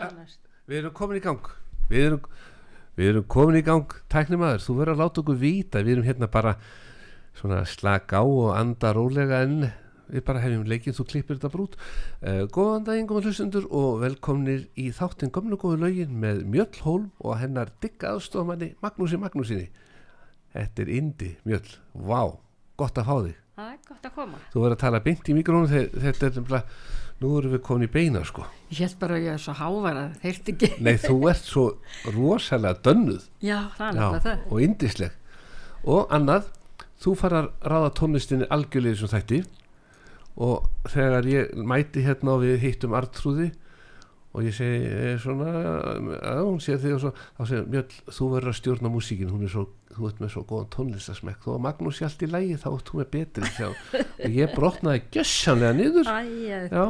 hvað næst? Við erum komin í gang. Við erum, við erum komin í gang Tæknimaður, þú verður að láta okkur vita. Við erum hérna bara svona slaka á og anda rólega en við bara hefjum leikinn, þú klippir þetta brút uh, Góðan daginn, góðan hlustundur og velkomnir í þáttinn Gömlu góðu lögin með Mjöll Hólm og hennar digga aðstofamanni Magnúsi Magnúsinni Þetta er Indi, Mjöll, vá, gott að fá þig. Það er gott að koma. Þú verður að tala beint í mikrónu þetta er nefnilega, nú erum við komin í beina sko. Ég held bara að ég er svo hávara þeirrt ekki. Nei, þú ert svo rosalega dönnuð. Já, er Já, það. og indisleg og annað, þú fara að ráða tónlistinni algjörlega sem þætti. Og þegar ég mæti hérna og við hittum Artrúði og ég segi eh, svona að hún sé þig og svo þá segir Mjöll, þú verður að stjórna músíkin hún er svo, þú ert með svo góðan tónlistasmekk þó að Magnús sé allt í lægi þá þú með betri sjá. og ég brotnaði gjössanlega niður. Æ, Já,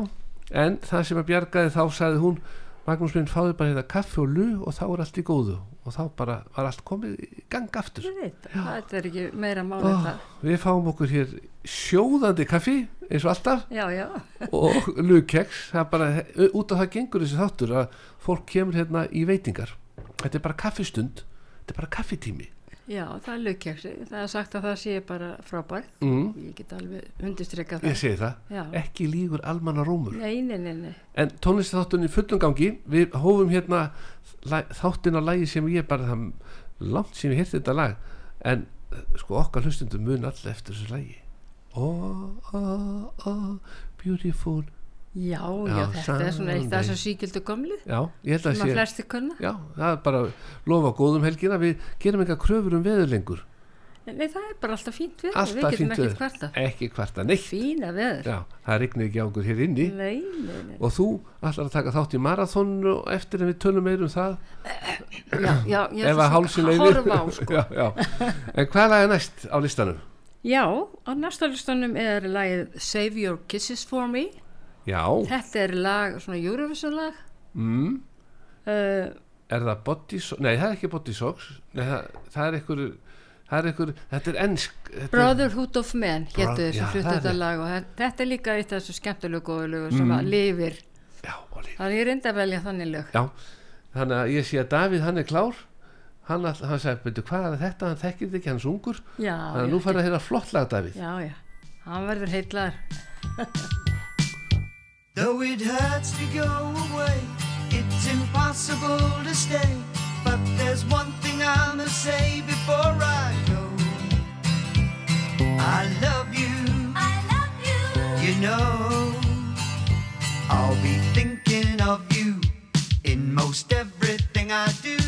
en það sem að bjargaði þá sagði hún Magnús minn fáði bara hérna kaffi og lu og þá er allt í góðu. Og þá bara var allt komið í gang aftur. Veit, það er ekki meira máli oh, það. Við fáum okkur hér sjóðandi kaffi eins og alltaf. Já, já, og lugkeks það er bara, út af það gengur þessi þáttur að fólk kemur hérna í veitingar. Þetta er bara kaffistund þetta er bara kaffitími já, það er lukkjaksi það er sagt að það sé bara frábært. Mm, ég get alveg undirstrykkað ég það. segi það. Já, ekki lígur almanna rómur. Nei, nei, nei, nei. En tónlistþáttunni í fullum gangi við hófum hérna þáttin á lagi sem ég bara það langt sem ég hérti þetta lag. En sko okkar hlustundur mun allir eftir þessu lagi. Oh, oh, oh, beautiful já, já, Já, þetta er svona eitt af þessu síkildu gömlu já, ég held að sé já, það er bara lofa góðum helgina. Við gerum eitthvað kröfur um veður lengur. Nei, það er bara alltaf fínt við Alltaf við getum ekki veður. hvarta ekki kvarta neitt. Fína veður. Já, það rignir ekki á okkur hér inni. Nei, nei, nei. Og þú ætlar að taka þátt í marathonu eftir en við tölum meir um það? Já, já, ég ef ætla að svo hálsin að horfa á sko. já, já. en hvað lag er næst á listanum? Já, á næsta listunum er lagið Save Your Kisses For Me. Já, Þetta er lag, svona Eurovision lag. mm, Uh, er það body socks nei það er ekki body socks nei, það, það er einhver það er einhver, þetta er ennsk þetta er, Brotherhood of Men héttu þessu það flutt er þetta rétt. lag og þe- þetta er líka eitt af þessu skemmtilegu góðu lögu sem Mm. að lifir. já, Oli. Þannig ég reynda að velja þannig lög. já, þannig að ég sé að Davíð hann er klár hann, hann sagði, betur hvað er þetta hann þekkir ekki, er svo ungur Já, þannig að nú fara að heyra flott lag Davíð já, já. Hann verður heitlar. Though it hurts to go away, it's impossible to stay. But there's one thing I must say before I go. I love you, I love you. you know. I'll be thinking of you in most everything I do.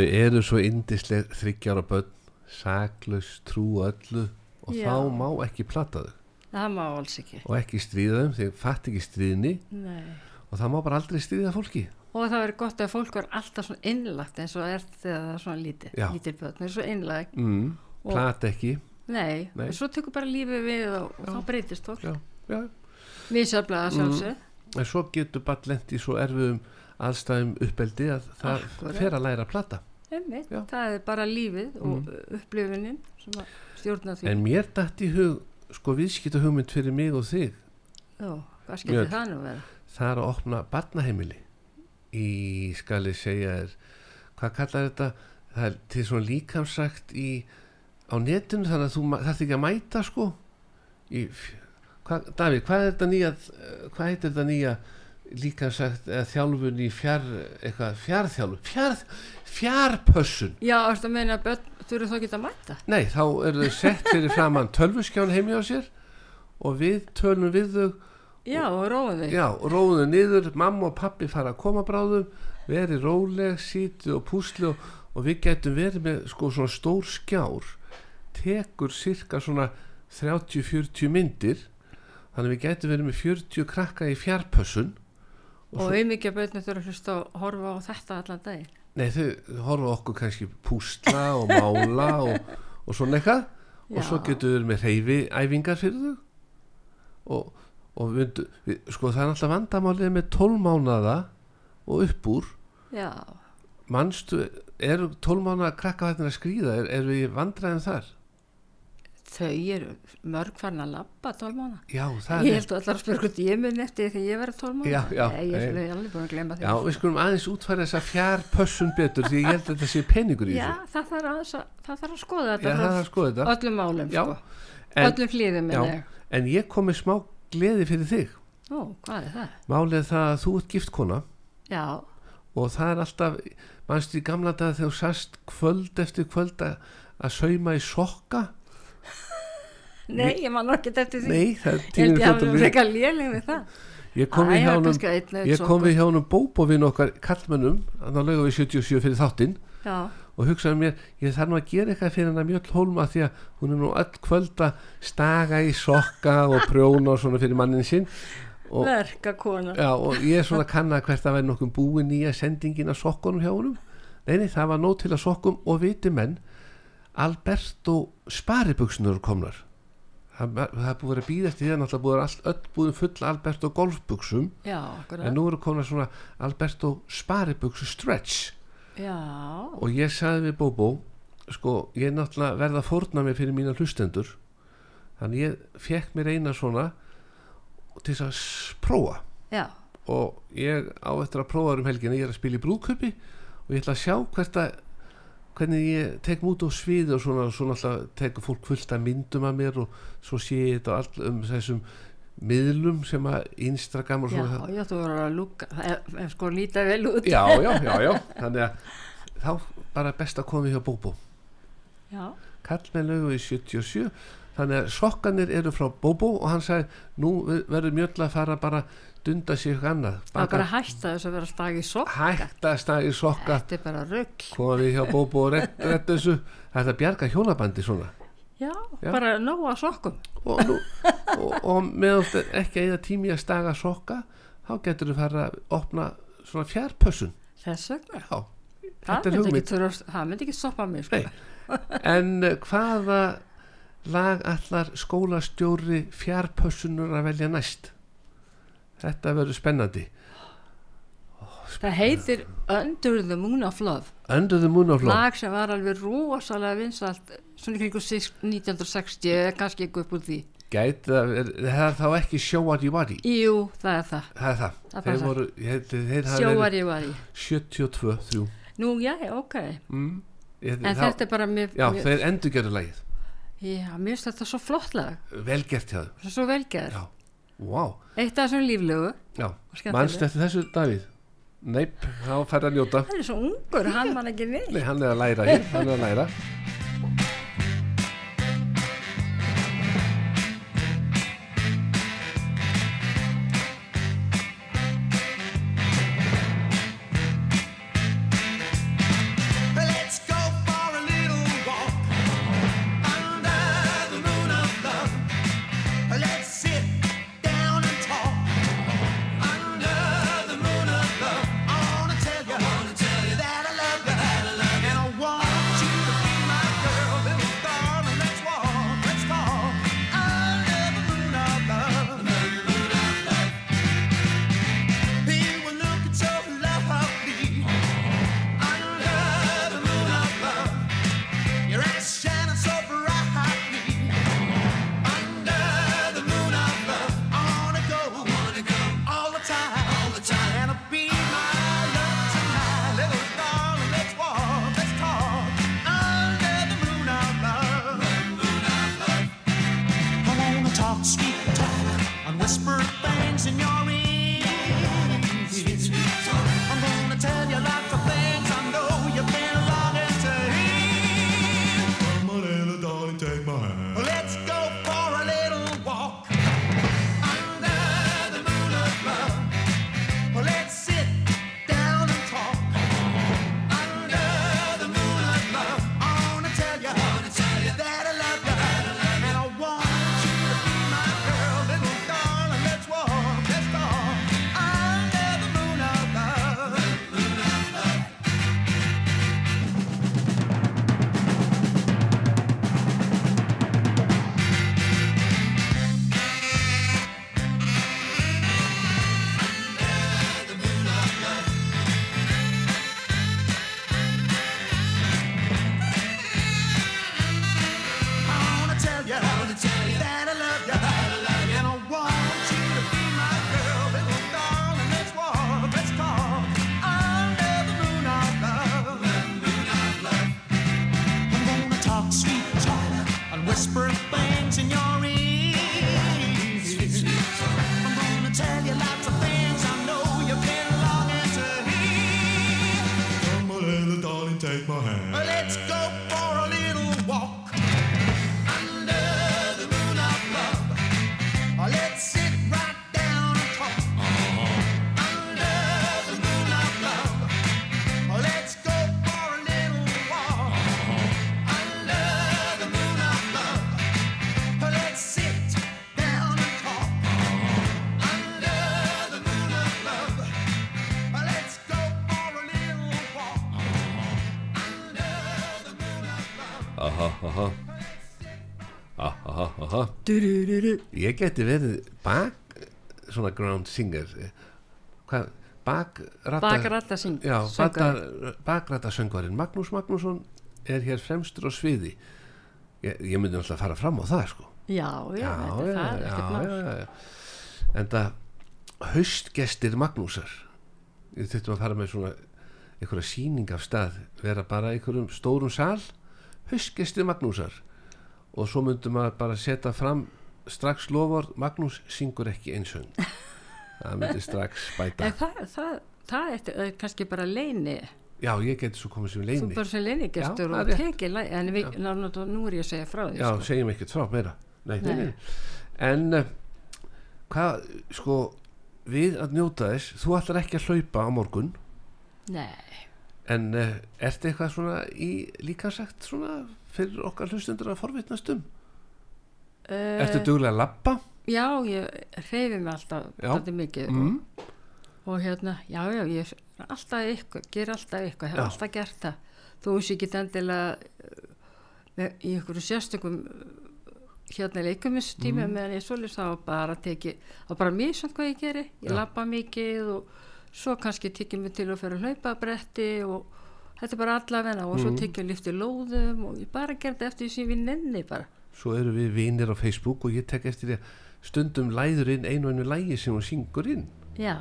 Þau eru svo indisleg þryggjára börn, saklaus trú öllu og Já. þá má ekki plata þau það má alls ekki og ekki stríða þeim, þeir fatt ekki stríðni Nei. og það má bara aldrei stríða fólki. og það verður gott að fólk var alltaf svona innlagt eins og er þegar það er svona lítið Já. lítið börn, það er svo innlagt Mm, Og- plata ekki. nei, Nei. og svo tekur bara lífið við og, og þá breytist fólk Já, já. misjaflega sjálfsög En svo getur bara lent í svo erfiðum aðstæðum uppeldi að það Akkúrat. fer að læra að plata. Einmitt, það er bara lífið og upplifunin sem að stjórna því. En mér dætt í hug, sko viðskipta hugmynd fyrir mig og þig, Jó, hvað skilur það nú vera? það er að opna barnaheimili. Í, skal ég segja er, hvað kallar þetta, það er til svona líkamsagt í, á netinu þannig að þú þarft ekki að mæta sko, í, hvað, Davíð, hvað er þetta nýja, eh, hvað heitir þetta nýja líkamsagt eða þjálfun í fjár, eitthvað, fjárþjálfun, fjár, fjárpössun, Já, ertu að meina að börn þurfu þá ekki að mæta? Nei, þá eru þau sett fyrir framann tölvuskján heimi á sér og við tölum við þau Já, og róðu þig Já, róðum niður, mamma og pappi fara að koma bráðum, verið róleg, sítið og púsli og, og við getum verið með sko svona stór skjár, tekur cirka svona 30-40 myndir, þannig við getum verið með 40 krakka í fjárpössun og auðmikið börnir þurfa að hlusta og horfa á þetta allan daginn. Nei, þau horfa okkur kannski púsla og mála og, og svona eitthvað. Og svo getur við með reyfi æfingar fyrir þau. Og, og við, við, sko það er alltaf vandamálið með 12 mánada og upp úr. Já, manstu, eru 12 mánada krakkavættin að skrýða, er, er við vandræðin þar? Þau eru mörg farin að labba tólmána Já, Ég held að allar að spyrja hvort ég mun eftir því ég verið tólmána Já, já, ég er alveg búin að glemma því. Já, við skulum aðeins útfæra þessa fjárpössun betur því ég held að þetta sé peningur í Já, þessu. það þarf að, það þarf að skoða Já, þetta er að skoða þetta. öllum málum Já, sko. en, öllum hlýðum já, en ég kom með smá gleði fyrir þig. Ó, hvað er það? Málið það að þú ert gift kona Já, og það er alltaf mannstu í gamla dag þegar þú sast kvöld eftir kvöld að, að sauma í sokka nei, ég man ekki eftir því. Nei, það er held tíminn ég að kom Æ, við hjá honum bóbovinn okkar kallmönnum þannig að lögum við 77 fyrir þáttinn. Já, og hugsaði mér, ég þarf nú að gera eitthvað fyrir hennar mjöll hólma því að hún er nú öll kvöld að staga í sokka og prjóna og svona fyrir mannin sinn. Og, verka kona. Já, og ég er svona að kanna hvert að vera nokkuð búin nýja sendingin af sokkunum hjá honum. Nei, nei, það var nóg til að sokkum og viti menn Alberto sparibuxnur komnar það, það er búið að býða eftir því að náttúrulega búið allt öll búin full Alberto golfbuxum. Já, en nú eru komnar svona Alberto sparibuxu stretch. Já, og ég sagði við Bóbó sko, ég er náttúrulega verða að fórna mig fyrir mína hlustendur. Þannig ég fekk mér eina svona til þess að prófa. Já, og ég á eftir að prófa um helgina, ég er að spila í brúðköpi og ég ætla að sjá hvert að hvernig ég tek mút á sviði og svona, svona alltaf tekur fólk fullt að myndum að mér og svo sé ég þetta all um þessum miðlum sem að Instagram og já, svona já, þú verður að lúka ef, ef sko líta vel út. Já, já, já, já, þannig að þá bara best að koma hjá Bóbó. Já, kallmenn lögu í 77 þannig að sokkanir eru frá Bóbó og hann sagði, nú verður mjöll að fara bara dunda sig eitthvað annað. Það er bara að hætta þess að vera stag í sokka. Hægt að stagi sokka. Þetta er bara rugg koma við hjá Bóbó og rett, rett þessu það er að bjarga hjónabandi svona. Já, Já. bara nóga sokkum. Og, nú, og, og meðan ekki eða tími að staga sokka þá getur þú fara að opna svona fjárpössun. Þess vegna. Já, Það myndi, ekki, ekki stoppa mig sko. En eh, hvaða lag allar skólastjóri fjárpössunur að velja næst þetta verður spennandi. Það heitir Under the Moon of Love. Under the Moon of Love. Lag sem var alveg rosalega vinsalt svona í kringu 1960 eða kannski ekki upp úr því. Gæti það er, það er þá ekki Show What You Body Jú, það er það. Það er það, Það þeir voru ég þeir verið ég var í 72 þrjú. Nú, já, já, ok. Mm. Ég- en þetta er bara mér, Já, mér, þeir endur gerðu lagið. Já, mér finnst þetta svo flott lag. Vel gert hjá þeim. Svo velgerð, Já, vá. Eitt af þessum skemmtilegt. mannst eftir þessu Davíð? Neip, þá fær að njóta. Hann er svo ungur, hann man ekki neitt. Nei, hann er að læra hér, hann er að læra go Ég geti verið bak svona ground singer. Hvað, Já, bakrata söngvarinn Magnús Magnússon er hér fremstur á sviði. Ég, ég myndi alltaf fara fram á það sko. Já, já, þetta er það, já, já. En það haustgestir Magnúsar. Ég þurftum að fara með svona einhverja sýning af stað vera bara í einhverjum stórum sal. Haustgestir Magnúsar og svo myndum maður bara setja fram strax loford Magnús syngur ekki einsöng það myndi strax bæta. Það, það, það er, er kannski bara leini já ég geti svo komið sem þú leini bara sem leinigestur Já, það og er tekið en við, ná, ná, nú er ég að segja frá því já sko. segjum ekkert frá meira. Nei, nei, en uh, hvað sko við að njóta þess þú ætlar ekki að hlaupa á morgun. Nei, en uh, ertu eitthvað svona í líka sagt svona fyrir okkar hlustundur að forvitnast um uh, ertu duglega að labba já, ég hreyfi mig alltaf alltaf mikið mm. og hérna, já, já, ég er alltaf eitthvað, ger alltaf eitthvað, hef Já. alltaf gert það þú veist ekki endilega með, í einhverju sérstökum uh, hérna leikumistími Mhm. meðan ég svolítið þá bara teki þá bara mjög samt hvað ég geri, ég Já. labba mikið og svo kannski tekið mig til að fyrir að hlaupa bretti og þetta er bara allavegna og svo tekið að lifti lóðum og ég bara gerði eftir því sem ég nenni bara. Svo eru við vinir á Facebook og ég tek eftir því að stundum læður inn einu og einu lægi sem hún syngur inn. Já,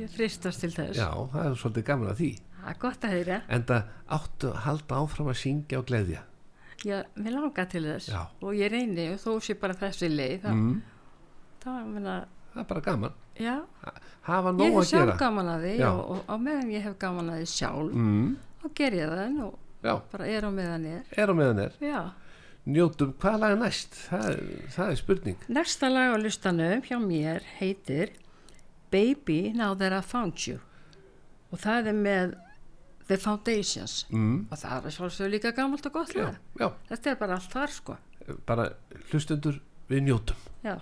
ég fristast til þess. Já, það er svolítið gaman að því. Það er gott að heyra. En það áttu að halda áfram að syngja og gleðja. Já, mér langar til þess. Já. og ég reyni og þó sé bara þessi leið þá, mm. þá meina, það er bara gaman. Já, hafa ég nóg hef að sjálf gera. gaman að því og, og á meðan ég hef gaman að því sjálf mm. Þá ger ég það og já, bara er á meðan er. Er á meðan er. Já. njótum, hvað lag er næst? Það, er- það er spurning. Næsta lag á listanum hjá mér heitir Baby Now That I Found You. Og það er með The Foundations. Mm. og það er sjálfsögur líka gamalt og gott lag. já, þetta er bara allt þar sko. Bara hlustendur við njótum. Já,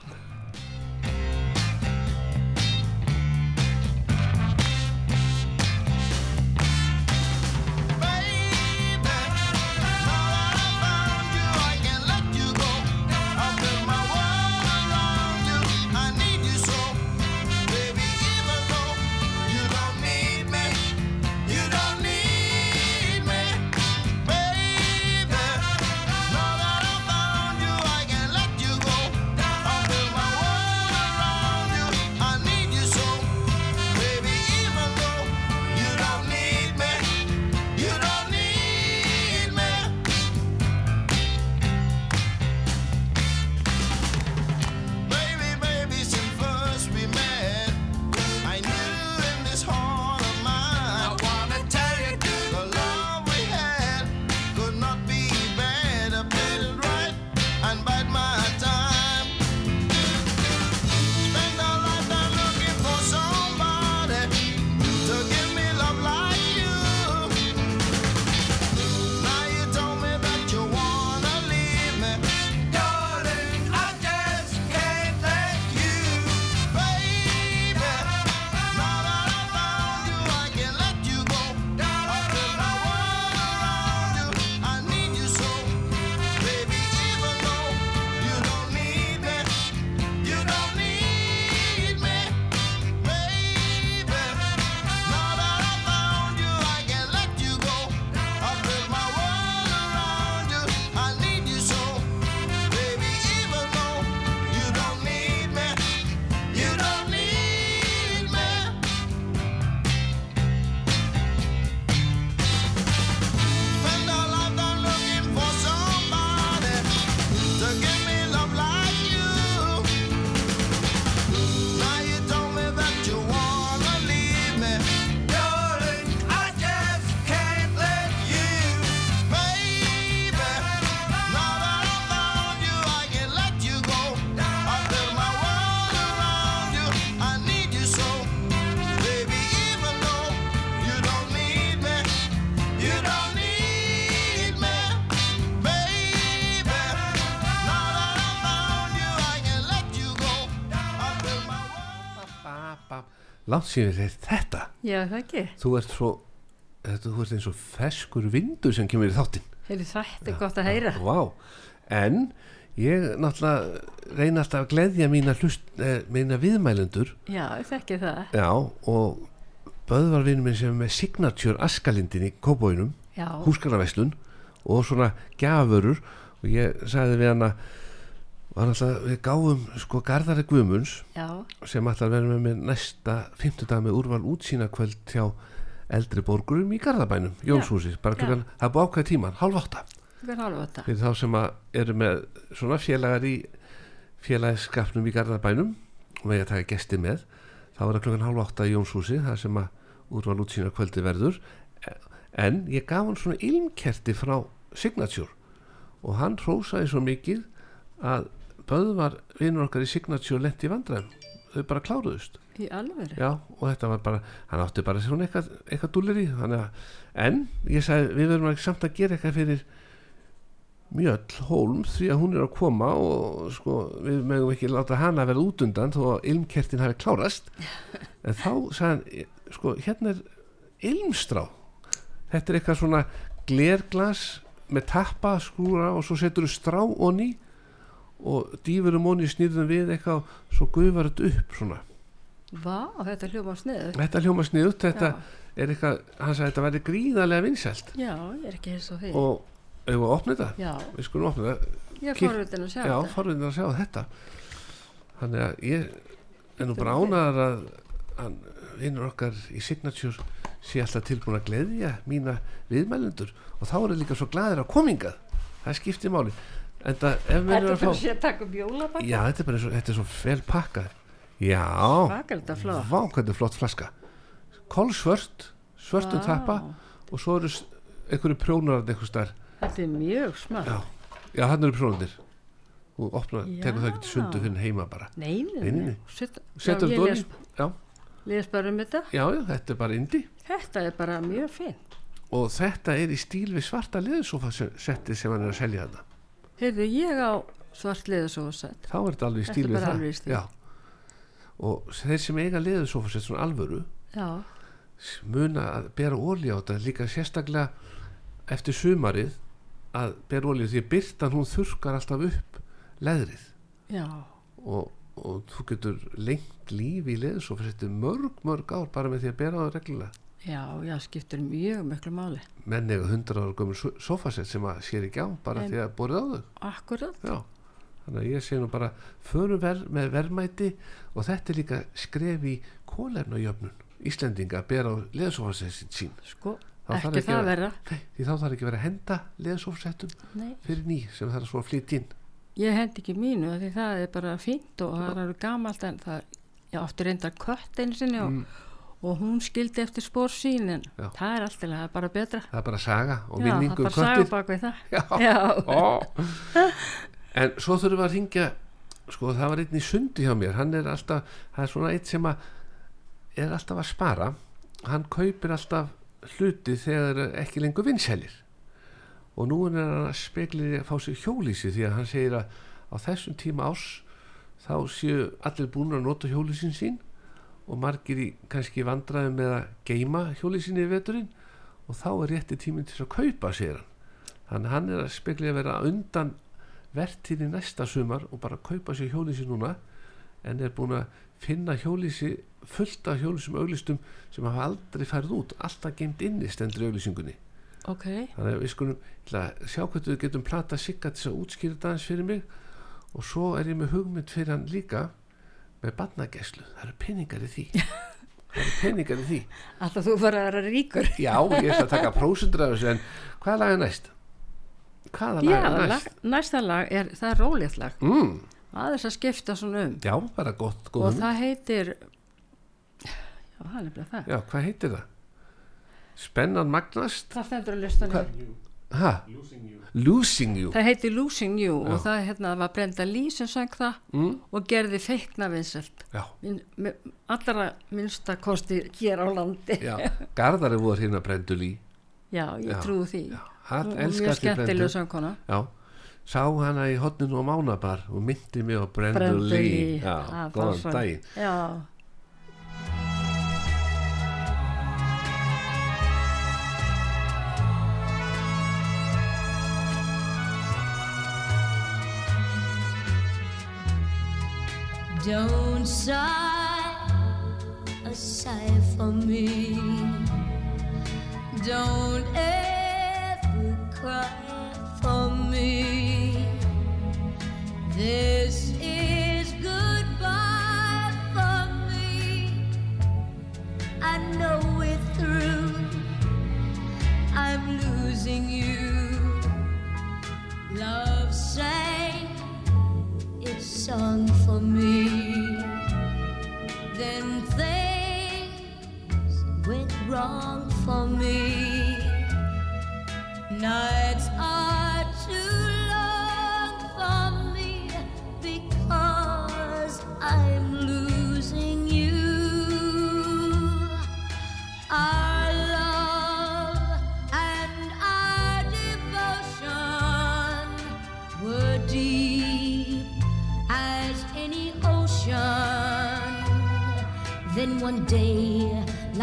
langt síðan við þetta. Já það ekki? Þú ert svo þetta, þú ert eins og feskur vindur sem kemur í þáttinn. Heyrðu, þetta er gott að heyra. Vá, en ég náttúrulega reyna alltaf að gleðja mína, eh, mína viðmælendur. Já, ég þekki það. Já, og Böðvarvinur minn sem er með signature askalindin í kóbóinum, húskarnaveslun og svona gjafurur. Og ég sagði við hana var náttúrulega, við gáum sko Garðari Guðmunds já, sem ætlar að vera með mér næsta 50 dag með úrval útsýnakvöld hjá eldri borgurum í Garðabænum, Jónshúsi, bara klukkan, það búið ákveð tíman, halv þetta fyrir þá sem að eru með svona félagar í félagskapnum í Garðabænum og með að taka gesti með þá er það klukkan halv átta í Jónshúsi það sem að úrval útsýna kvöldi verður. En ég gaf hann svona ilmkerti frá Signature og hann hrósaði svo mikið að Böðvar vinnur okkar í Signature lendi í vandræðum. Þau bara kláruðust. Í alveg Já, og þetta var bara, hann átti bara svona eitthvað, eitthvað dúlir í, þannig að, en ég sagði, við verðum ekki samt að gera eitthvað fyrir Mjöll Hólm því að hún er að koma og sko, við mögum ekki láta hana verða út undan þó að ilmkertin hafi klárast. En þá sagði hann, sko, hérna er ilmstrá. Þetta er eitthvað svona glerglas með tappa skrúra og svo setur þú strá onni og dýfur um onni snýrðum við eitthvað svo gufar þetta upp svona. Vá, þetta hljóma sniður Þetta hljóma sniðut, þetta já, er eitthvað, hann sagði þetta væri gríðarlega vinsælt. Já, ég er ekki eins og því og ef við opna þetta, já, við skulum opna þetta, ég er forvitin að sjá já, þetta. forvitin að sjá þetta. Þannig að ég er nú bara ánaðar að hann vinnur okkar í Signature sé alltaf tilbúin að gleðja mína viðmælendur. Og þá er það líka svo glaðir að komingað það skiptir máli mér Þetta er að bara fá að sé að taka upp jólabakka. já, þetta er bara svo, þetta er svo vel pakkað já, Svakalega flott. þetta flaska kolsvört, svörtum Vá. tappa og svo eru einhverju prjónar Þetta er mjög smart. já, já hann eru prjónarnir og opna, tekur það ekki til sundu fyrir heima bara Nei, Nei, nei, nei, nei. nei. Set, setur þetta ég orði já, les, bara um þetta. já, já, þetta er bara indi Þetta er bara mjög fint. og þetta er í stíl við svarta leðusofa setti sem hann er að selja þetta Heyrðu, ég á svart leðasófa sett. þá er þetta alveg í stíl við það. stíl. og þeir sem eiga leðusofa sett svona alvöru Já, muna að bera ólí á þetta líka sérstaklega eftir sumarið að bera ólí því að byrtan hún þurkar alltaf upp leðrið. Já, og, og þú getur lengt líf í leðusofa setti mörg mörg ár bara með því að bera á það reglulega já, já, skiptir mjög miklu máli. menn eiga 100 ára gömur sofasett sem að sér ekki á bara En- því að borðið á þau Akkurat. Já, þannig að ég sé nú bara förum ver, með verðmæti og þetta er líka skref í kólefnajöfnun Íslendinga að bera á leðsofasessin sín Sko, Þá ekki ekki það að- verða. Nei, því þá þarf ekki að vera að henda leðsofasettum fyrir ný sem þarf svo að flytja inn ég hendi ekki mínu því það er bara fínt og það er alveg gamalt en það, ég átti reyndar kött einu sinni og, Mm. Og hún skildi eftir spór sín en Já. það er alltaf, það er bara betra. það er bara saga og Já, minningu það er um það. Já, Já. En svo þurfum við að ringja sko það var einn í sundi hjá mér hann er alltaf, það er svona eitt sem að er alltaf að spara hann kaupir alltaf hluti þegar ekki lengur vinsælir og nú er hann að speklið að fá sér hjólísi því að hann segir að á þessum tíma ás þá séu allir búin að nota hjólísin sín og margir í kannski vandræði með að geima hjólísinni í veturinn og þá er rétti tíminn til að kaupa sér hann. Þannig hann er að speklið að vera undan vertíðin næsta sumar og bara kaupa sér hjólísi núna en er búin að finna hjólísi fullt af hjólísum auglistum sem hafa aldrei færið út alltaf geimt stendur í auglýsingunni. Ok, þannig að við skulum sjá hvernig við getum plata sigga til þess að útskýra aðeins fyrir mig og svo er ég með hugmynd fyrir hann líka með barnageslu það eru peningar í því það eru peningar í því alltaf þú bara að vera ríkur. já, ég ætla að taka prósundur af þessu en hvaða lag er næst? hvaða lag Já, er næst? lag, næsta lag er, það er rólegt lag. Mm, Aðeins að skipta svona um. já, bara gott, góð og það heitir, já, það er nefnilega það. já, hvað heitir það? spennan magnast Það stendur að listan Hvað? Ha? losing you Það heitir Losing You Já. og það hérna, var Brenda Lee sem sang það mm, og gerði feikna vinsælt. já, Min, allra minnsta kosti hér á landi. já, Garðari voru hérna brendul í Já, ég Já, trúi því. elskar Mjög skemmtileg söngkona. Já, sá hana í hotninu á Mánabar og myndi mig á Brendu Brenda Lee Lee. Var góðan daginn Don't sigh a sigh for me. Don't ever cry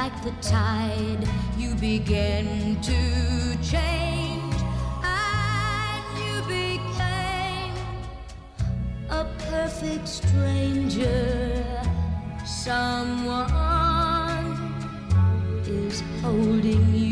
like the tide, you began to change, and you became a perfect stranger. Someone is holding you,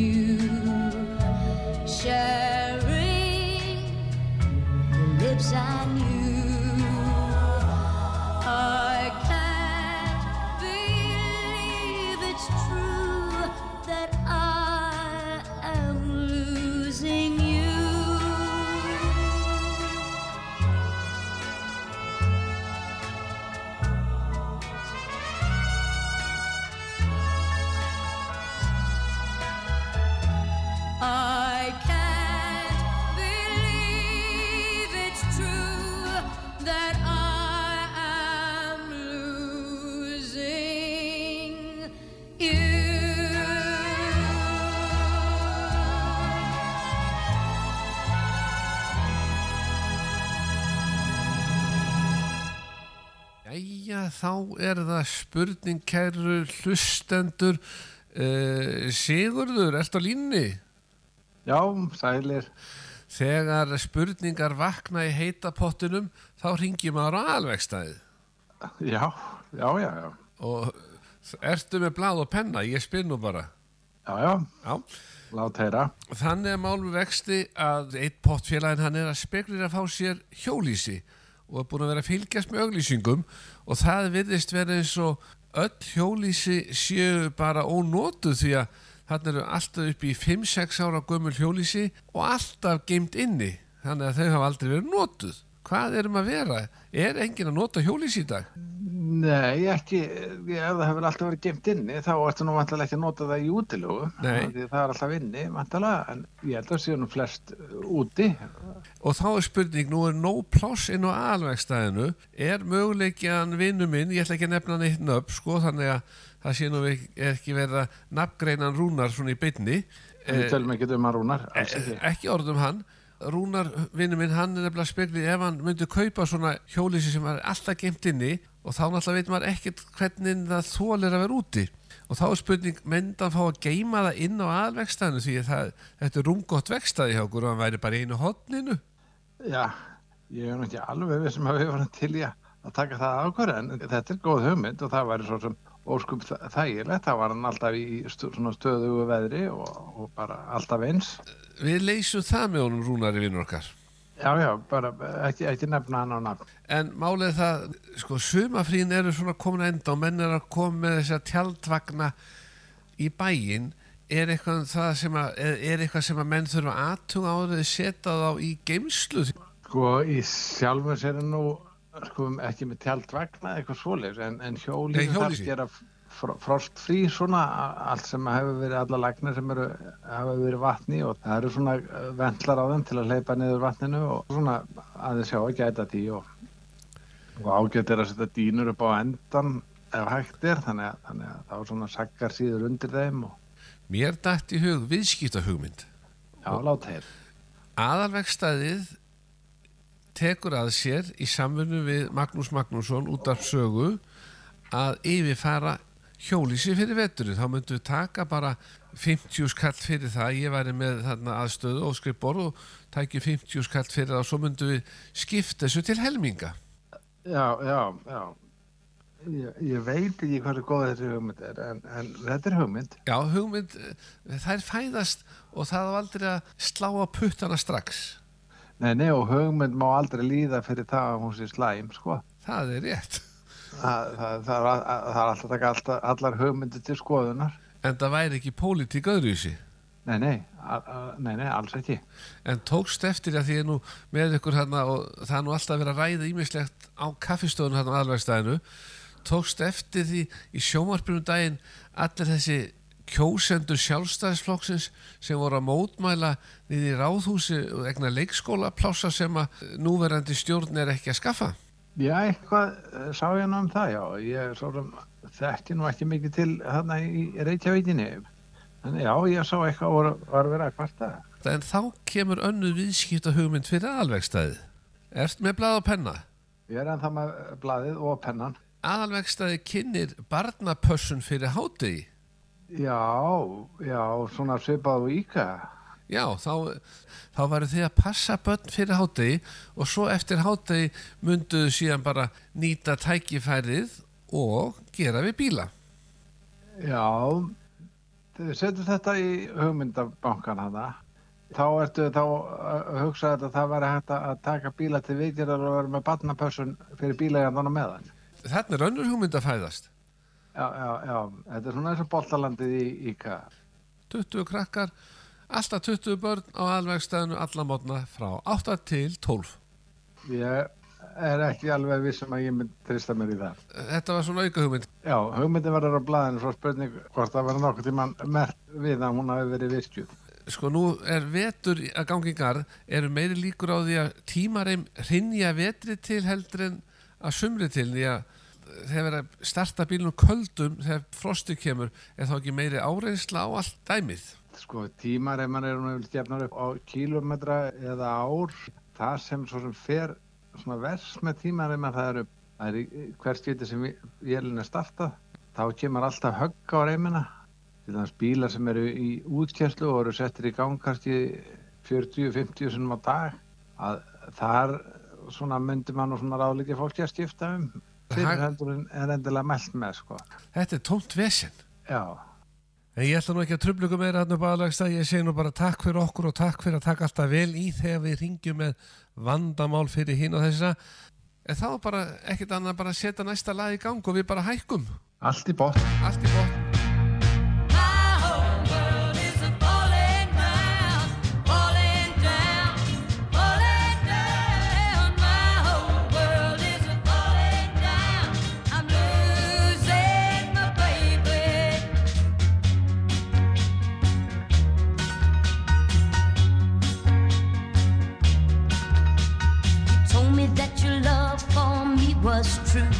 þá er það spurning kæru hlustendur uh, Sigurður, ertu á línni? Já, sælir. Þegar spurningar vakna í heitapottinum þá ringi maður á alvegstæðið Já, já, já, já. og ertu með blað og penna, ég spyr nú bara Já, já, Já, lát heyra. þannig að málum vexti að eitt pottfélagin hann er að speklir að fá sér hjólísi og er búin að vera að fylgjast með auglýsingum og það virðist vera eins og öll hjólísi séu bara ónótuð því að þannig eru alltaf upp í 5-6 ára gömul hjólísi og alltaf geimt inni. Þannig að þau hafa aldrei verið nótuð hvað erum að vera? Er enginn að nota hjólísi í dag? Nei, ekki, ef það hefur alltaf verið gemt inni, þá ertu nú vantilega ekki að nota það í útilögu. Það er alltaf inni, vantilega, en ég held að séu nú flest uh, úti. Og þá er spurning, nú er nóg pláss inn á alvegstæðinu, er möguleiki að vinnu minn, ég ætla ekki að nefna neitt nöfn, sko, þannig að það sé nú ekki, verið að nafngreinan Rúnar svona í beinni, við tölum ekki um að rúnar, alls ekki. ekki orðum hann, Rúnar, vinnu minn, hann er nefnilega speklið ef hann myndi kaupa svona hjólísi sem er alltaf geimt inni og þá náttúrulega veit maður ekkert hvernig það þólir að vera úti. Og þá er spurning, myndi hann fá að geima það inn á alvegstæðinu því að þetta er rúmgott vegstæði hjá okkur og hann væri bara einu hotninu. Já, ég er ekki alveg við sem að við varum til í að að taka það ákvörð, en þetta er góð hugmynd og það væri svo sem óskup þægilegt, það var hann alltaf í stöðugu veðri og, og bara alltaf eins. Við leysum það með honum Rúnari vinnur okkar. Já, já, bara ekki, ekki nefna hann á nafn. En málið það, sko, sumafrín eru svona komin að enda og menn er að koma með þess að tjaldvagna í bæinn. Er eitthvað það sem að, er, er eitthvað sem að menn þurfa aðtuga árið setja þá í geimslu? Sko, í sjálfum sér er nú, sko, ekki með tjaldvagna eitthvað svoleiðis, en, en hjólísi þarf hjólhýsi. gera fr frostfrí svona, allt sem hefur verið, alla lagnir sem eru, hafa verið vatni og það eru svona eh, ventlar á þeim til að hleypa niður vatninu og svona aðeins sjá að gæta því og, og ágætt er að setja dýnur upp á endan ef hægt er, þannig að, þannig að þá svona saggar síður undir þeim og Mér dætt í hug viðskipta hugmynd. já, lát heyr. Aðalvegstæðið tekur að sér í samfunnu við Magnús Magnússon út af sögu að yfirfara hjólísi fyrir veturinn. Þá myndum við taka bara 50 skall fyrir það. Ég væri með þarna aðstöðu og skrifbor og tæki 50 skall fyrir það og svo myndum við skipta þessu til helminga. Já, já, já. Ég, ég veit ekki hvað er góð þessi hugmynd er, en, en þetta er hugmynd. Já, hugmynd, eh, þær fæðast og það á aldrei að slá á puttana strax. Nei, nei, og hugmynd má aldrei líða fyrir það að hún sé slæm, sko. Það er rétt. Það, það, það, að- það er alltaf að taka alltaf, allar hugmyndir til skoðunar. En það væri ekki pólitík öðruvísi. Nei, nei, nei, nei, alls ekki. En tókst eftir að því er nú með ykkur hérna og það er nú alltaf verið að ræða ímislegt á kaffistöðun hérna á alvegstæðinu tókst eftir því í sjómarpunum daginn allir þessi kjósendur sjálfstæðisflokksins sem voru að mótmæla við í ráðhúsi og egna leikskóla plássa sem að núverandi stjórn er ekki að skaffa. Já, eitthvað eh, sá ég nú um það, já. Ég svo sem þekki nú ekki mikið til þarna í Reykjavíkinni. Þannig já, ég sá eitthvað var, var verið að kvarta. En þá kemur önnu viðskipta hugmynd fyrir alvegstæði. Ert með blað og penna? Ég er ennþá með blaðið og pennan. Aðalvegstæði kynir barnapössun fyrir hádegi. Já, já, svona svipað og íka. Já, þá, þá varu þið að passa börn fyrir hádegi og svo eftir hádegi mynduðu síðan bara nýta tækifærið og gera við bíla. Já, þið setur þetta í hugmyndabankan hana. Þá ertu þá að hugsa að það væri hægt að taka bíla til viðgerðar og vera með barnapössun fyrir bílegandan á meðan. Þarna er önnur hugmynd að fæðast. Já, já, já, þetta er svona eins og boltalandið í IKA. 20 krakkar, alltaf 20 börn á alvegstæðinu alla mótna frá 8 til 12. Ég er ekki alveg vissum að ég mynd trista mér í það. Þetta var svona auka hugmynd. Já, hugmyndin verður á blaðinu svo spurning hvort það verður nokkuð tímann mert við að hún hafi verið virkjuð. Sko nú er vetur að gangi í garð, eru meiri líkur á því að tímareim hrinja vetri til heldur en að sumri til því að þegar verið að starta bílunum köldum þegar frosti kemur er þá ekki meiri áreynsla á allt dæmið. Sko, tímareimar eru nú gefnar upp á kílometra eða ár. Það sem svo sem fer svona vers með tímareimar það eru það er í hver skipti sem vélinn er startað þá kemur alltaf högg á reymina til þess bílar sem eru í útkjærslu og eru settir í gang kannski 40-50 sinum á dag að þar svona myndi mann og svona ráðlíkja fólki að skipta um fyrir heldur en endilega meld með sko Þetta er tómt vesinn. já, En ég ætla nú ekki að ykkur meira hann upp aðlagsta, ég segi nú bara takk fyrir okkur og takk fyrir að taka alltaf vel í þegar við ringjum með vandamál fyrir hinn og þessa. En þá bara ekkert annað bara að setja næsta lag í gang og við bara hækkum. allt í botn Allt í botn. Was true.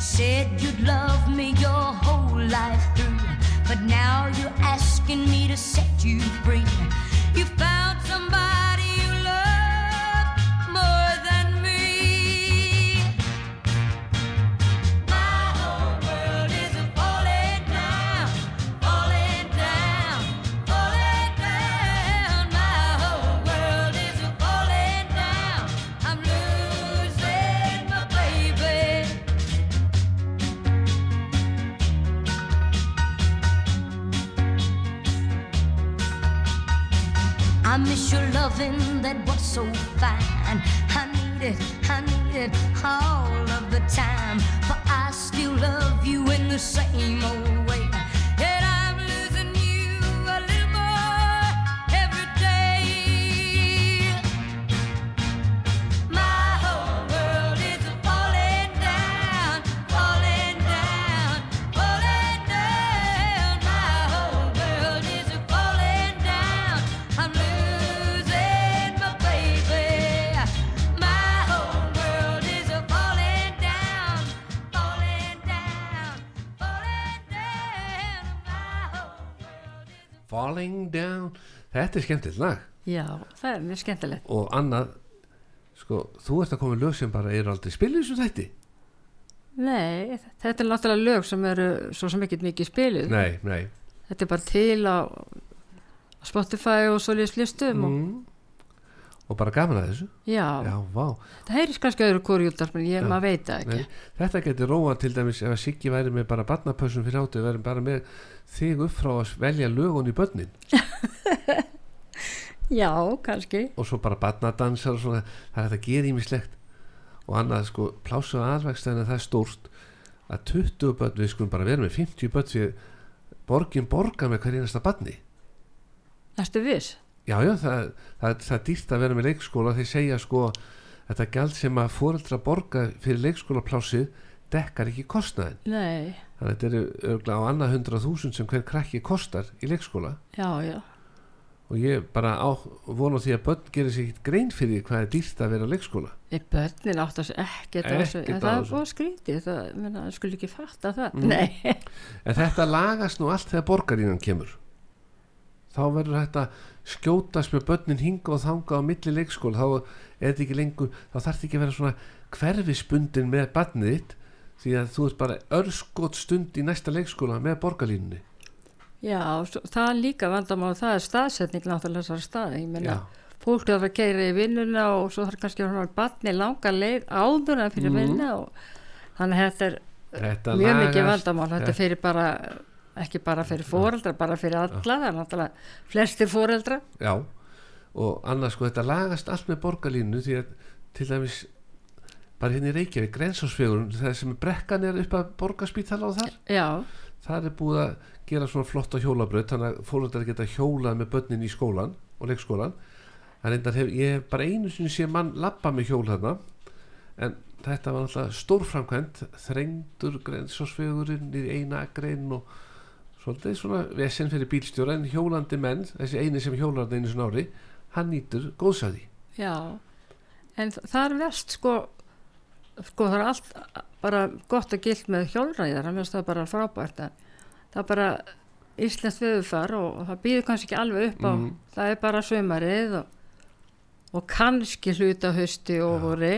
Said you'd love me your whole life through. But now you're asking me to set you free. You found somebody loving that was so fine. I need it, I need it all of the time. For I still love you in the same old way. Falling down. Þetta er skemmtilegt lag. Já, það er mjög skemmtilegt. Og annað, sko, þú ert að koma lög sem bara eru aldrei spilið svo þætti. Nei, þetta er náttúrulega lög sem eru svo sem ekkert mikið spiluð. Nei, nei. Þetta er bara til á Spotify og svoleiðis listum og Mm. Og bara gaman að þessu. já, Já, það heyrðis kannski öðru útdarp en ég, maður veit það ekki. Nei, þetta getur róa til dæmis ef að Siggi væri með bara barnapössun fyrir áttu, væri bara með þig upp frá að velja lögun í börnin Já, kannski. og svo bara barnadansar og svona, það er hægt að gera ímislegt og annað sko, plásu aðvægstæðin það er stórt að 20 börn, við skulum bara vera með 50 börn því borgin borgar með hver einasta barni Erstu viss? Já, já, það, það, það er dýrt að vera með leikskóla. Þeir segja sko þetta gjald sem að fóreldra borga fyrir leikskólaplásið dekkar ekki kostnaðin Nei, þannig að þetta eru örgla á annað hundrað þúsund sem hver krakki kostar í leikskóla. Já, já. og ég bara á, vona á því að börn gerir sér ekkert grein fyrir hvað er dýrt að vera á leikskóla. Ég börnin átt að segja ekkert á þessu, en það er búið skrítið, það, skulle ekki fatta það. Mm. Nei, en þetta lagast nú allt þegar borgarínan kemur þá verður þetta skjótast með börnin hinga og þanga á milli leikskóla. Þá er þetta ekki lengur þá þarf þetta ekki að vera svona hverfisbundin með barnið þitt því að þú ert bara örskot stund í næsta leikskóla með borgarlínunni. Já, það er líka vandamál, það er staðsetning náttúrulega þessar staði, ég menna, fólk er að keira í vinnuna og svo þarf kannski að barni langa leið áður en fyrir Mhm. vinna og þannig að þetta er þetta mjög mikið lagast- vandamál, þetta er fyrir bara, ekki bara fyrir foreldra, bara fyrir alla, það er náttúrulega flestir foreldra. Já, og annars sko þetta lagast allt með borgarlínu því að til dæmis bara hérna í Reykjavík, grensásfegurinn það sem brekkan er upp að borgarspítala og þar. Já, það er búið að gera svona flotta hjólabraut þannig að fólundar geta hjólað með börnin í skólan og leikskólan. En reyndar hef, ég hef bara einu sinni sé mann lappa með hjól þarna en þetta var náttúrulega stórframkvæmt þrengdur grensásfegurinn í eina grein og svolítið svona vesen fyrir bílstjóra en hjólandi menn, þessi eini sem hjólar þarna einu sinni ári, hann nýtur góðsæði já, en það er vest sko, sko það er allt bara gott og gilt með hjólræðar, það finnst það bara frábært að það er bara íslenskt viðfar og, og það býður kannski ekki alveg upp á, Mhm. það er bara sömarið og, og kannski hluta hausti og Já. voru,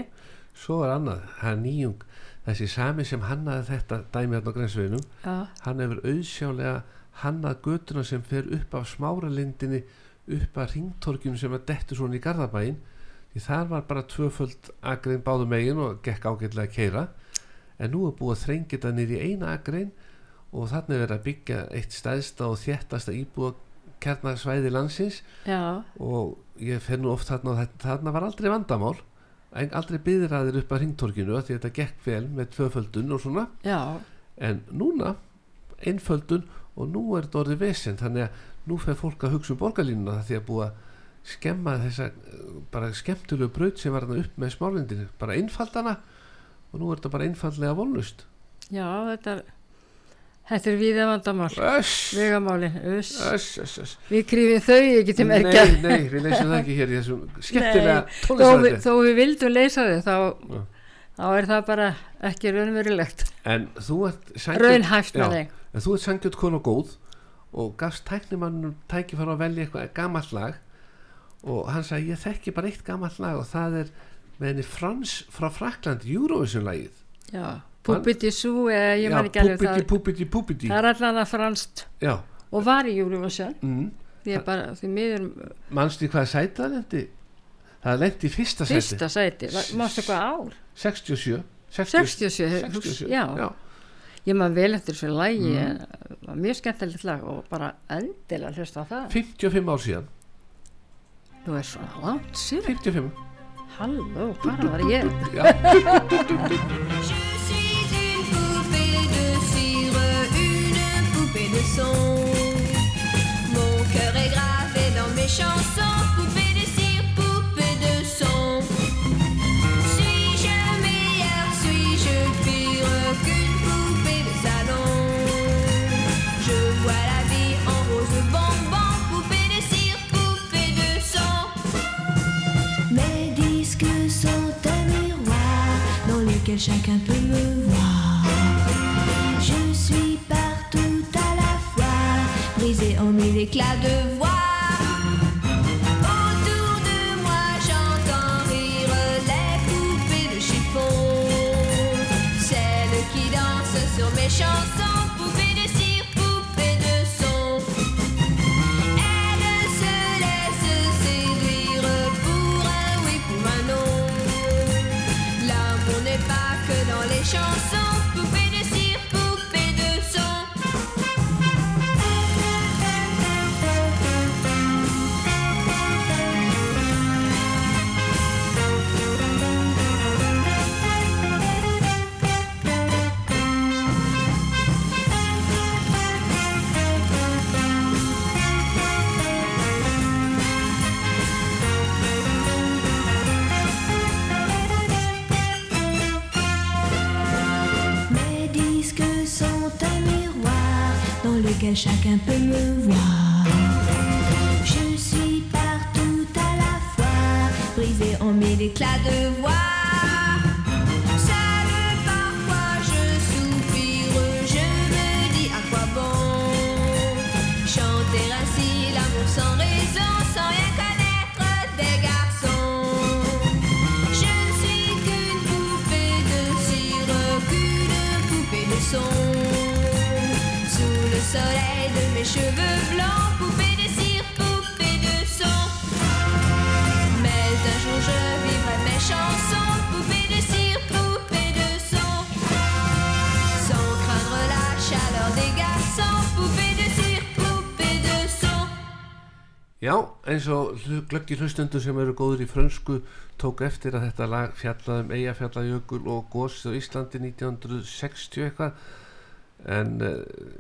svo er annað, það er nýjung þessi sami sem hannaði þetta dæmi hérna á grensveginum já, hann hefur auðsjálega hannað götuna sem fer upp af smáralindinni upp að ringtorkjum sem að dettu svona í Garðabæin því þar var bara tvöföld agrein báðum megin og gekk ágætlega að keira en nú er búið að þrengja þetta niður í eina agrein og þannig er verið að byggja eitt stæðsta og þéttasta íbúa kjarnasvæði landsins. Já, og ég fer nú oft þarna og þarna var aldrei vandamál aldrei byðraðir upp að ringtorkinu því þetta gekk vel með tvöföldun og svona. Já, en núna einföldun og nú er þetta orðið vesen þannig að nú fer fólk að hugsa um borgarlínuna því að búa að skemma þessa bara skemmtilegu braut sem var upp með smálindinu, bara einfaldana og nú er þetta bara einfaldlega vonlust já, þetta er þetta er viða vandamál. Öss, vegamálin, uss. Öss, öss, öss við krifum þau ekki til merkja Nei, nei, við leysum það ekki hér í þessum skemmtilega Nei, þó, tónlistaröndi þó við vildum leysa þau þá, þá er það bara ekki raunverulegt. En þú ert sanngjörn- raunhæft með þeim. En þú ert sangjöld kon og góð og gafst tæknimannum tækifæra að velja eitthvað gammalt lag og hann sagði ég þekki bara eitt gammalt lag og það er með henni Frans frá Frakland Eurovision lagið já, Púpiti Sú eða ég Já, man ekki alveg það Púpiti, Púpiti það er allan að franst Já, og var í Eurovision. Mm. því að bara því miður manstu hvað sæti það lendi? Það lendi í fyrsta sæti. Fyrsta sæti, mástu eitthvað ár? 67 67, 67 já, já. ég man vel eftir þessu lagi Mm. en það var mjög skemmtilegt lag og bara endilega hlusta það. 55 ár síðan. Þú er svo langt síðan. 55 halló, hvað var ég Mon cœur est gravé dans mes chansons, poupée de cire, poupée de son. Suis-je meilleure, suis-je pire qu'une poupée de salon? Je vois la vie en rose bonbon, poupée de cire, poupée de son. Mes disques sont un miroir dans lequel chacun peut me voir. Brisée en mille éclats de lequel chacun peut me voir. Je suis partout à la fois, brisée en mille éclats de voix. Soleil de mes cheveux blancs, poupée de cire, poupée de son. Mais un jour je vivrai mes chansons, poupée de cire, poupée de son. Sans craindre la chaleur des garçons, poupée de cire, poupée de son. Já, eins og glöggi hlustundur sem eru góður í frönsku tók eftir að þetta lag fjallaði um Eyjafjallajökul og gósið á Íslandi 1960 eitthvað en uh,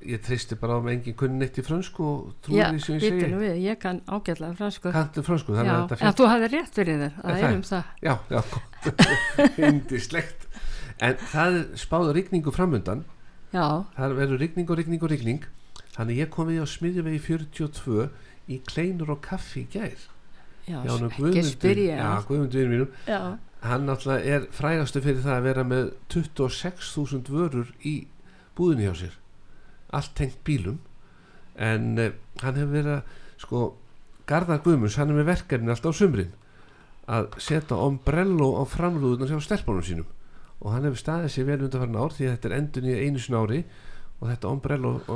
ég tristi bara á með engin kunni neitt í frönsku og trúi já, því sem ég segi. við, ég kann ágætlega fransku kantu frönsku, já, að en þú hafði rétt fyrir þér það Er um það? já, já, gott. Indislegt en það er spáð rigningu framundan. Já, það verður rigning og rigning og rigning. Þannig ég kom við á smiðjuvegi 42 í kleinur og kaffi í gær. Já, Já, ekki spyrja. Já, Guðmundur mínum. Já, hann náttúrulega er frægastu fyrir það að vera með 26.000 vörur í búðinni hjá sér. Allt tengt bílum. En uh, hann hefur verið að sko, Garðar Guðmunds, hann er með verkefni alltaf á sumrin að setja ombrello á framrúðunar hjá stelpunum sínum. Og hann hefur staðið sér vel undanfarn ár því að þetta er endun í einu sinni ári. Og þetta ombrell og,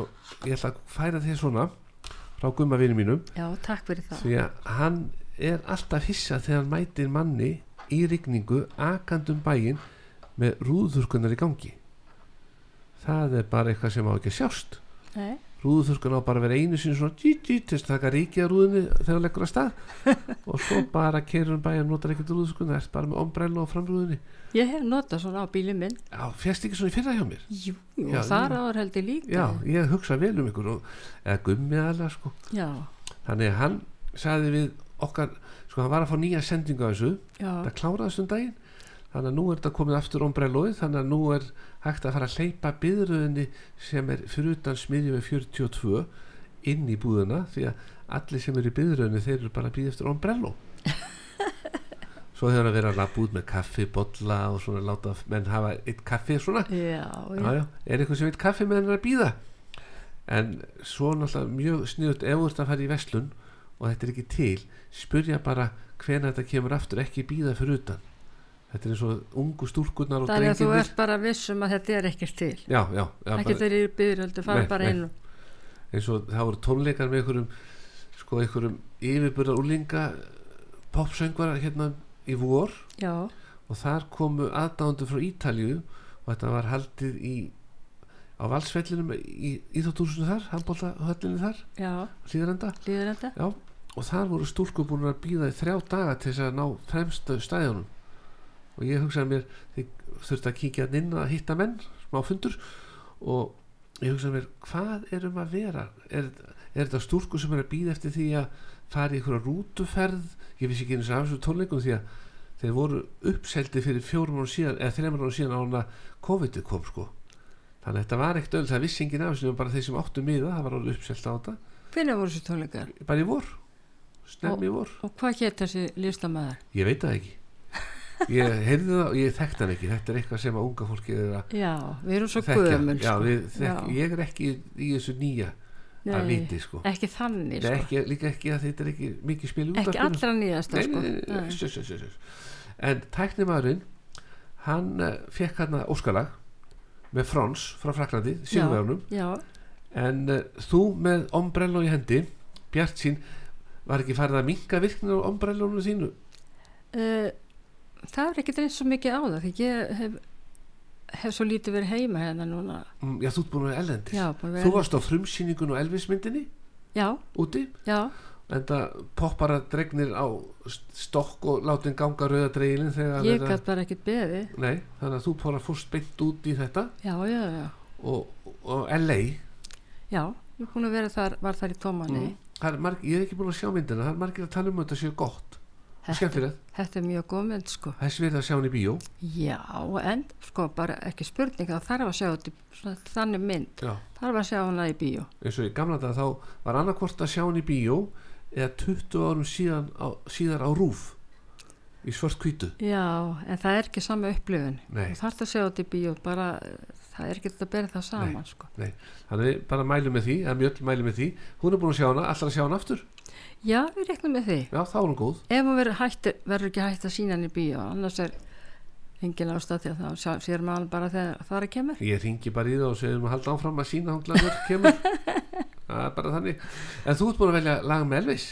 ég ætla að færa þér svona frá gumma vinum mínum. Já, takk fyrir það. Því að hann er alltaf hissa þegar hann mætir manni í rigningu akandum bæinn með rúðurkunar í gangi það er bara eitthvað sem á ekki að sjást. Nei, rúðurkurn á bara að vera einu sinni svona tí, tí, til þess að taka ríkið að rúðinni þegar hann leggur að stað. Og svo bara keirur um bæinn notar ekkert rúðurkurn það er bara með ombrello á framrúðinni ég hef notað svona á bílinn minn. Já, fjast ekki svona í fyrra hjá mér? Jú, og Já, þar jú. áður held ég líka. Já, ég hugsa vel um ykkur og, eða gummi aðlega sko. Já, þannig að hann sagði við okkar sko hann var að fá nýja sendingu af þessu. Já, það kláraðist um daginn þannig að nú er þetta komið aftur ombrellóið þannig að nú er hægt að fara að hleypa byðröðinni sem er fyrir utan smiðjum með 42 inn í búðuna því að allir sem eru í byðröðinni þeir eru bara að býða eftir ombrelló svo þegar að vera að lappa út með kaffi, bolla og svona láta menn hafa eitt kaffi svona. Já, já, já, er eitthvað sem veit kaffi með hann að býða en svo náttúrulega mjög sniðut ef þú ert að fara í veslun og þetta er ekki til spurja bara hvena þetta kemur aftur ekki býða fyrir utan þetta er eins og ungu stúrkurnar og þannig að þú ert bara viss um að þetta er ekkert til. Já, já, já ekki þeir eru byrjöldu, fara Nei, bara og- eins og það voru tónleikar með einhverjum sko einhverjum yfirburðar úlinga popsöngvarar hérna í vor. Já, og þar komu aðdándu frá Ítalju og þetta var haldið í á valsvellinum í Íþóttúsinu þar, handbóltahöllinu þar já, þetta Já, og þar voru stúlkur búin að býða í þrjá daga til þess að ná fremstu stæðunum og ég hugsaði mér þurfti að kíkja inn að hitta menn smá fundur. Og ég hugsaði mér hvað erum að vera? Er, er þetta stúlkur sem er að býða eftir því að fara í einhverja rútuferð? Ég vissi ekki eins og af þessu tónleikum því að þeir voru uppseldi fyrir fjórum árum síðan eða þreymur árum síðan á hana COVID kom sko. Þannig að þetta var ekkert öll það vissi enginn af þessu bara þeir sem áttu miða það var alveg uppselt á þetta. Hvernig voru þessu tónleikar? Bara í vor. Snemmi í vor, og hvað hétt þessi listamæður ég veit það ekki ég heyrði það og ég þekkti hann ekki. Þetta er eitthvað sem að unga fólki er að já, við erum svo já, sko. ég er ekki í þessu nýja að Nei, viti sko, ekki þannig Nei, sko. ekki, líka ekki að þetta er ekki mikið spil ekki allra nýjasta nei, sko. nei, nei, nei, Nei. en tæknimaðurinn hann uh, fekk hann óskalag með Frans frá Fraklandi Sigurverunum já, en uh, þú með ombrello í hendi Bjart sín var ekki farið að minka virknir á ombrellónu þínu? Uh, það er ekki eins og mikið á það því ég hef, hef svo lítið verið heima hérna núna. Mm, já, þú ert búin að vera ellendis já, búin að Þú vera- varst á frumsýningun og Elvis-myndinni? Já, úti? Já, en það poppara dregnir á st- stokk og látin ganga rauða dreigilin þegar ég gætt bara ekkert beði Nei, þannig að þú bara fórst beint út í þetta. Já, já, já, og, og LA já ég búin að vera þar, var þar í tómanni mm. Ég er ekki búin að sjá myndina það er margir að tala um að þetta séu gott skemmtilegt, þetta er mjög góð mynd sko. Þess verið að sjá hann í bíó. Já, en sko bara ekki spurning það þarf að sjá þetta þannig mynd. Já, þarf að sjá hana í bíó. Eins og í gamla dag þá var annarkvort að sjá hann í bíó eða 20 árum síðan á, síðar á rúf í svart hvítu já, en það er ekki sama upplifun. Nei. þú þarf að sjá þetta í bíó bara, það er ekki að bera það saman sko. Nei, þannig við bara mælum með því eða mjöll mælum með því, hún er búin að sjá hana allra að sjá hana aftur, já, við reknum með því. Já þá er hún góð. Ef hún verður, ekki hægt að sína hann í bíó annars er engin ástæð til að þá sér maður bara þegar það er að kemur. Ég ringi bara í það og segjum að halda áfram að sína hún gladur kemur. Það er bara þannig. En þú ert búin að velja lag með Elvis?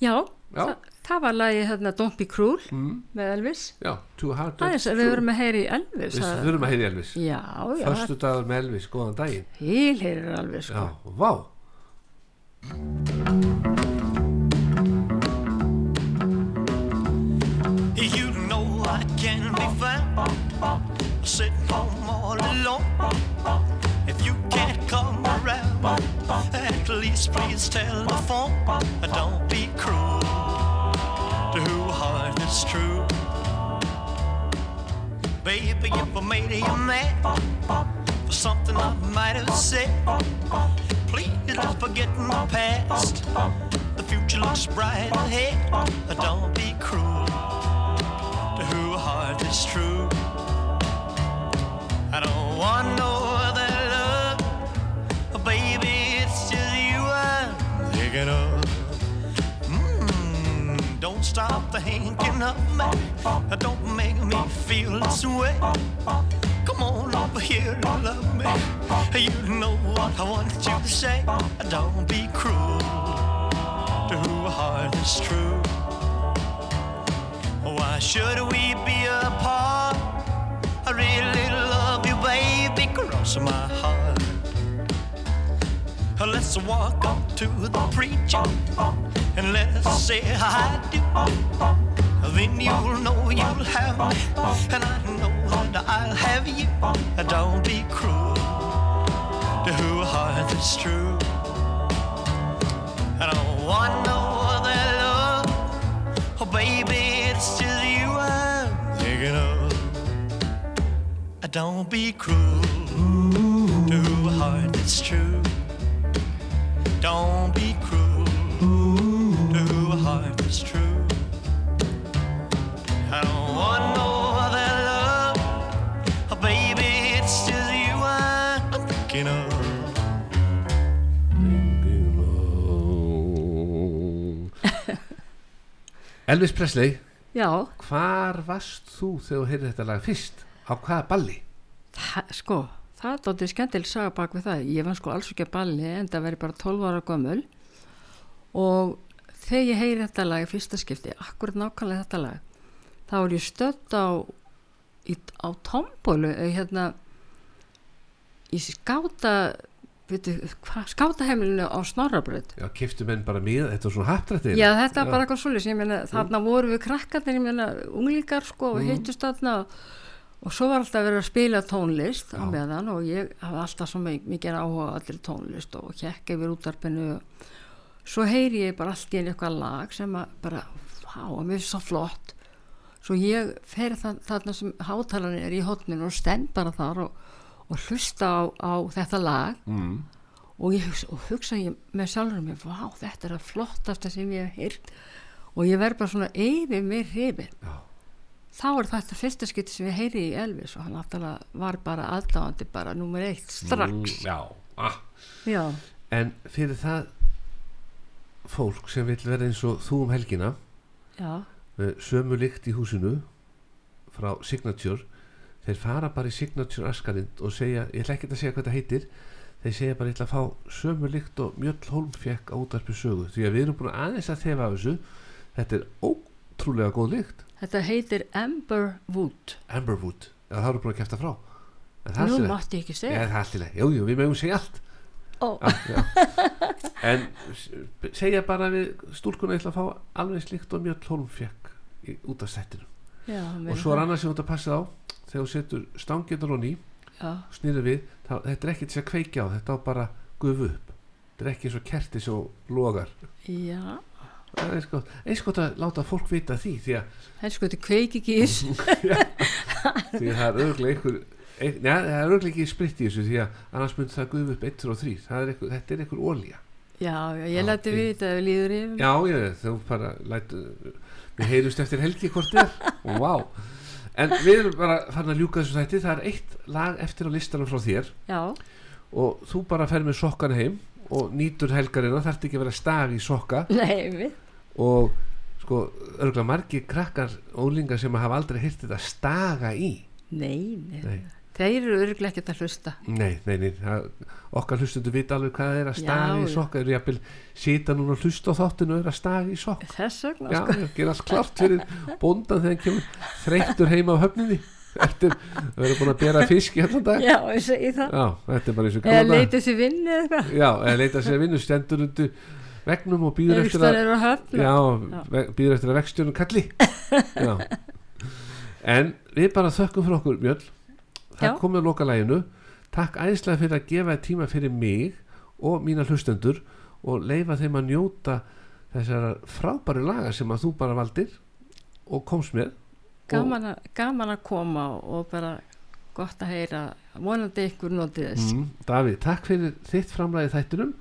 Já, Já. Þa, það var lagi hérna Don't Be Cruel mm, með Elvis. Já, Too Hard to aðeins, við verum að heyri Elvis við það- þurfum að heyri Elvis. Já, já, förstu dagur með Elvis, góðan daginn. Til heyrir alveg sko. já, vá found sitting home all alone. If you can't come around, at least please telephone. Don't be cruel to who heart is true. Baby, if I made you mad for something I might have said, please don't forget my past. The future looks bright ahead. Don't be cruel who heart is true. I don't want no other love, baby. It's just you I'm thinking of. Mm, don't stop thinking of me. Don't make me feel this way. Come on over here and love me. You know what I want you to say. Don't be cruel to a heart that's true. Why should we be apart? I really love you, baby. Cross my heart. Let's walk up to the preacher and let's say I do. Then you'll know you'll have me, and I know that I'll have you. Don't be cruel to a heart that's true. Don't be cruel to a heart that's true. Don't be cruel to a heart that's true. I don't want no other love, oh baby, it's just you I'm thinking of. Elvis Presley Já, hvar varst þú þegar þú heyrði þetta lag fyrst á hvaða balli? Það, sko, það er dóttið skemmtileg saga bak við það. Ég var sko alls ekki að balli en það veri bara 12 ára gömul. Og þegar ég heyri þetta lag í fyrsta skipti, akkurat nákvæmlega þetta lag, þá er ég stödd á, í, á tombólu, hérna, í skáta, skátaheimilinu á Snorrabröð. já, kiftu menn bara með, þetta var svona hattrættir Já, þetta er bara eitthvað svolítið, ég meina, þarna voru við krakkarnir, ég meina, unglingar sko, og hittust þarna og, og svo var alltaf verið að spila tónlist á meðan og ég hafði alltaf svo mik- mikið áhuga allir tónlist og hjekk yfir útarpinu svo heyri ég bara allt í einu eitthvað lag sem að bara, að mér finnst svo flott. Svo ég fer það, þarna sem hátalarinn er í hotninu og stend bara þar og, og hlusta á, á þetta lag. Mm. og ég hugsa, og hugsa ég með sjálfur mér, vá, þetta er að flottasta sem ég hef heyrt. Og ég verð bara svona yfir mér hrifin. Já. Þá er þetta fyrsta skipti sem ég heyri í Elvis og hann náttúrulega var bara aðdáðandi bara nummer eitt strax. Mm, já, ah. já, en fyrir það fólk sem vil vera eins og þú um helgina já, með sömu lykt í húsinu frá Signature þeir fara bara í Signature Askarind og segja, ég ætla ekki að segja hvað þetta heitir þeir segja bara ég ætla að fá sömu lykt og Mjöll Holm fekk á útarpi sögu. Því að við erum búin aðeins að þefa af þessu. Þetta er ótrúlega góð lykt þetta heitir Amber Wood. Amberwood, já það eru búin að kæfta frá. En það er nú mátti ég ekki segja. Það er allt í leið, jú, jú, við mögum segja allt. Ó, já, já. en segja bara við stúlkuna ég ætla að fá alveg slikt og fekk í, út af settinu já, og svo er annað sem þú ert að passa á. Þegar þú setur stanginnar og ný já, snýður við, þá, þetta er ekki til að kveikja á þetta á bara gufu upp. Þetta er ekki eins og kerti svo logar. Já það er eins gott, eins gott að láta fólk vita því því að, það sko, þetta kveiki ekki í þessu því að það er örglega einhver ein, ja, það er örglega ekki spritt í þessu því að annars myndi það gufu upp 1, 2 og 3 það er einhver, þetta er einhver olja já, já, ég Já, læti við þetta við líður yfir. Já, ég, þú bara læt, við heyrjumst eftir helgi hvort er. Og vá. En við erum bara farin að ljúka þessu þætti. Það er eitt lag eftir á listanum frá þér. Já, og þú bara fer með sokkana heim og nýtur helgarina þarf ekki að vera stag í sokka. Nei, og sko örgulega margir krakkar ólingar sem hafa aldrei hýrt þetta staga í. Nei, nei, nei, þeir eru örglega ekkert að hlusta. Nei, nei, nei. Það, okkar hlustundu vita alveg hvað það er að staga Já, í sokka. Eru jafnvel sita núna og hlusta á þáttinu og er að staga í sokk þess vegna já, sko. gera allt klart fyrir bóndan þegar hann kemur þreyttur heima á höfninni. Eftir að vera búin að bera fisk í hennan dag. Já, ég segi það. Já, eða leita sér vinnu eða leita sér að vinna stendur undir vegnum og býður ef eftir að að býður eftir að vextjörnum kalli. Já. En við bara þökkum fyrir okkur Mjöll. Það komið að loka læginu takk æðislega fyrir að gefa tíma fyrir mig og mína hlustendur og leifa þeim að njóta þessara frábæru laga sem að þú bara valdir og komst með. Gaman, að- gaman að koma og bara gott að heyra vonandi ykkur notið þess. Mm, Davíð, takk fyrir þitt framlæði þættinum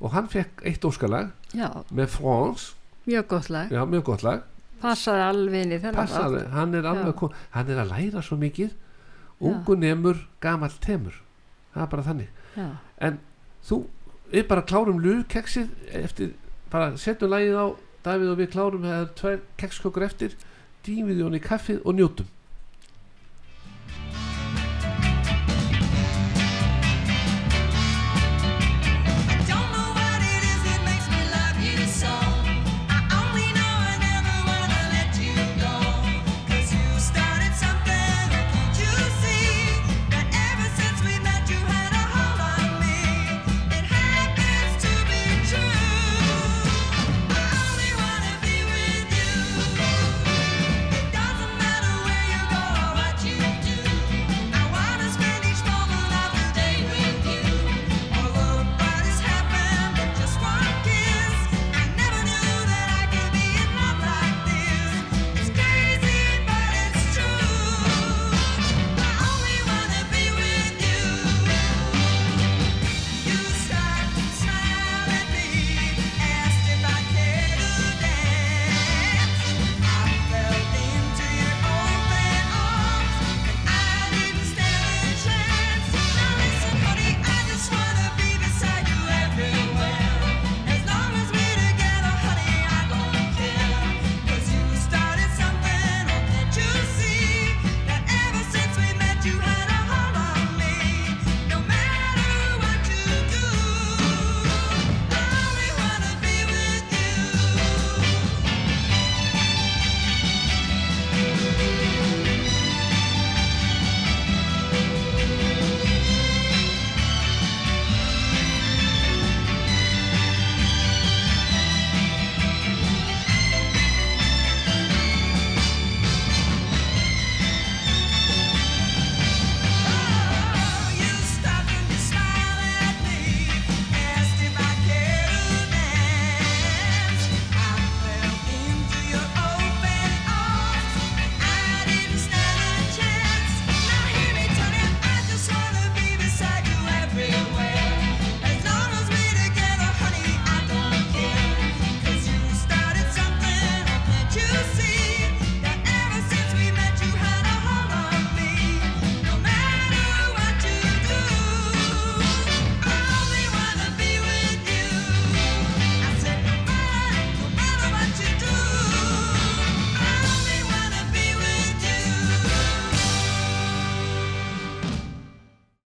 og hann fekk eitt óskalag já, með France, mjög gott lag. Já mjög gott lag. Passaði alveg inn í þennan hann er er að læra svo mikið. Ungu nemur, gamall temur. Það er bara þannig. Já, en þú, við bara klárum lúkeksið eftir, bara setjum lagið á Davíð og við klárum það er tvær kekskökur eftir. Dýmið hún í kaffið og njótum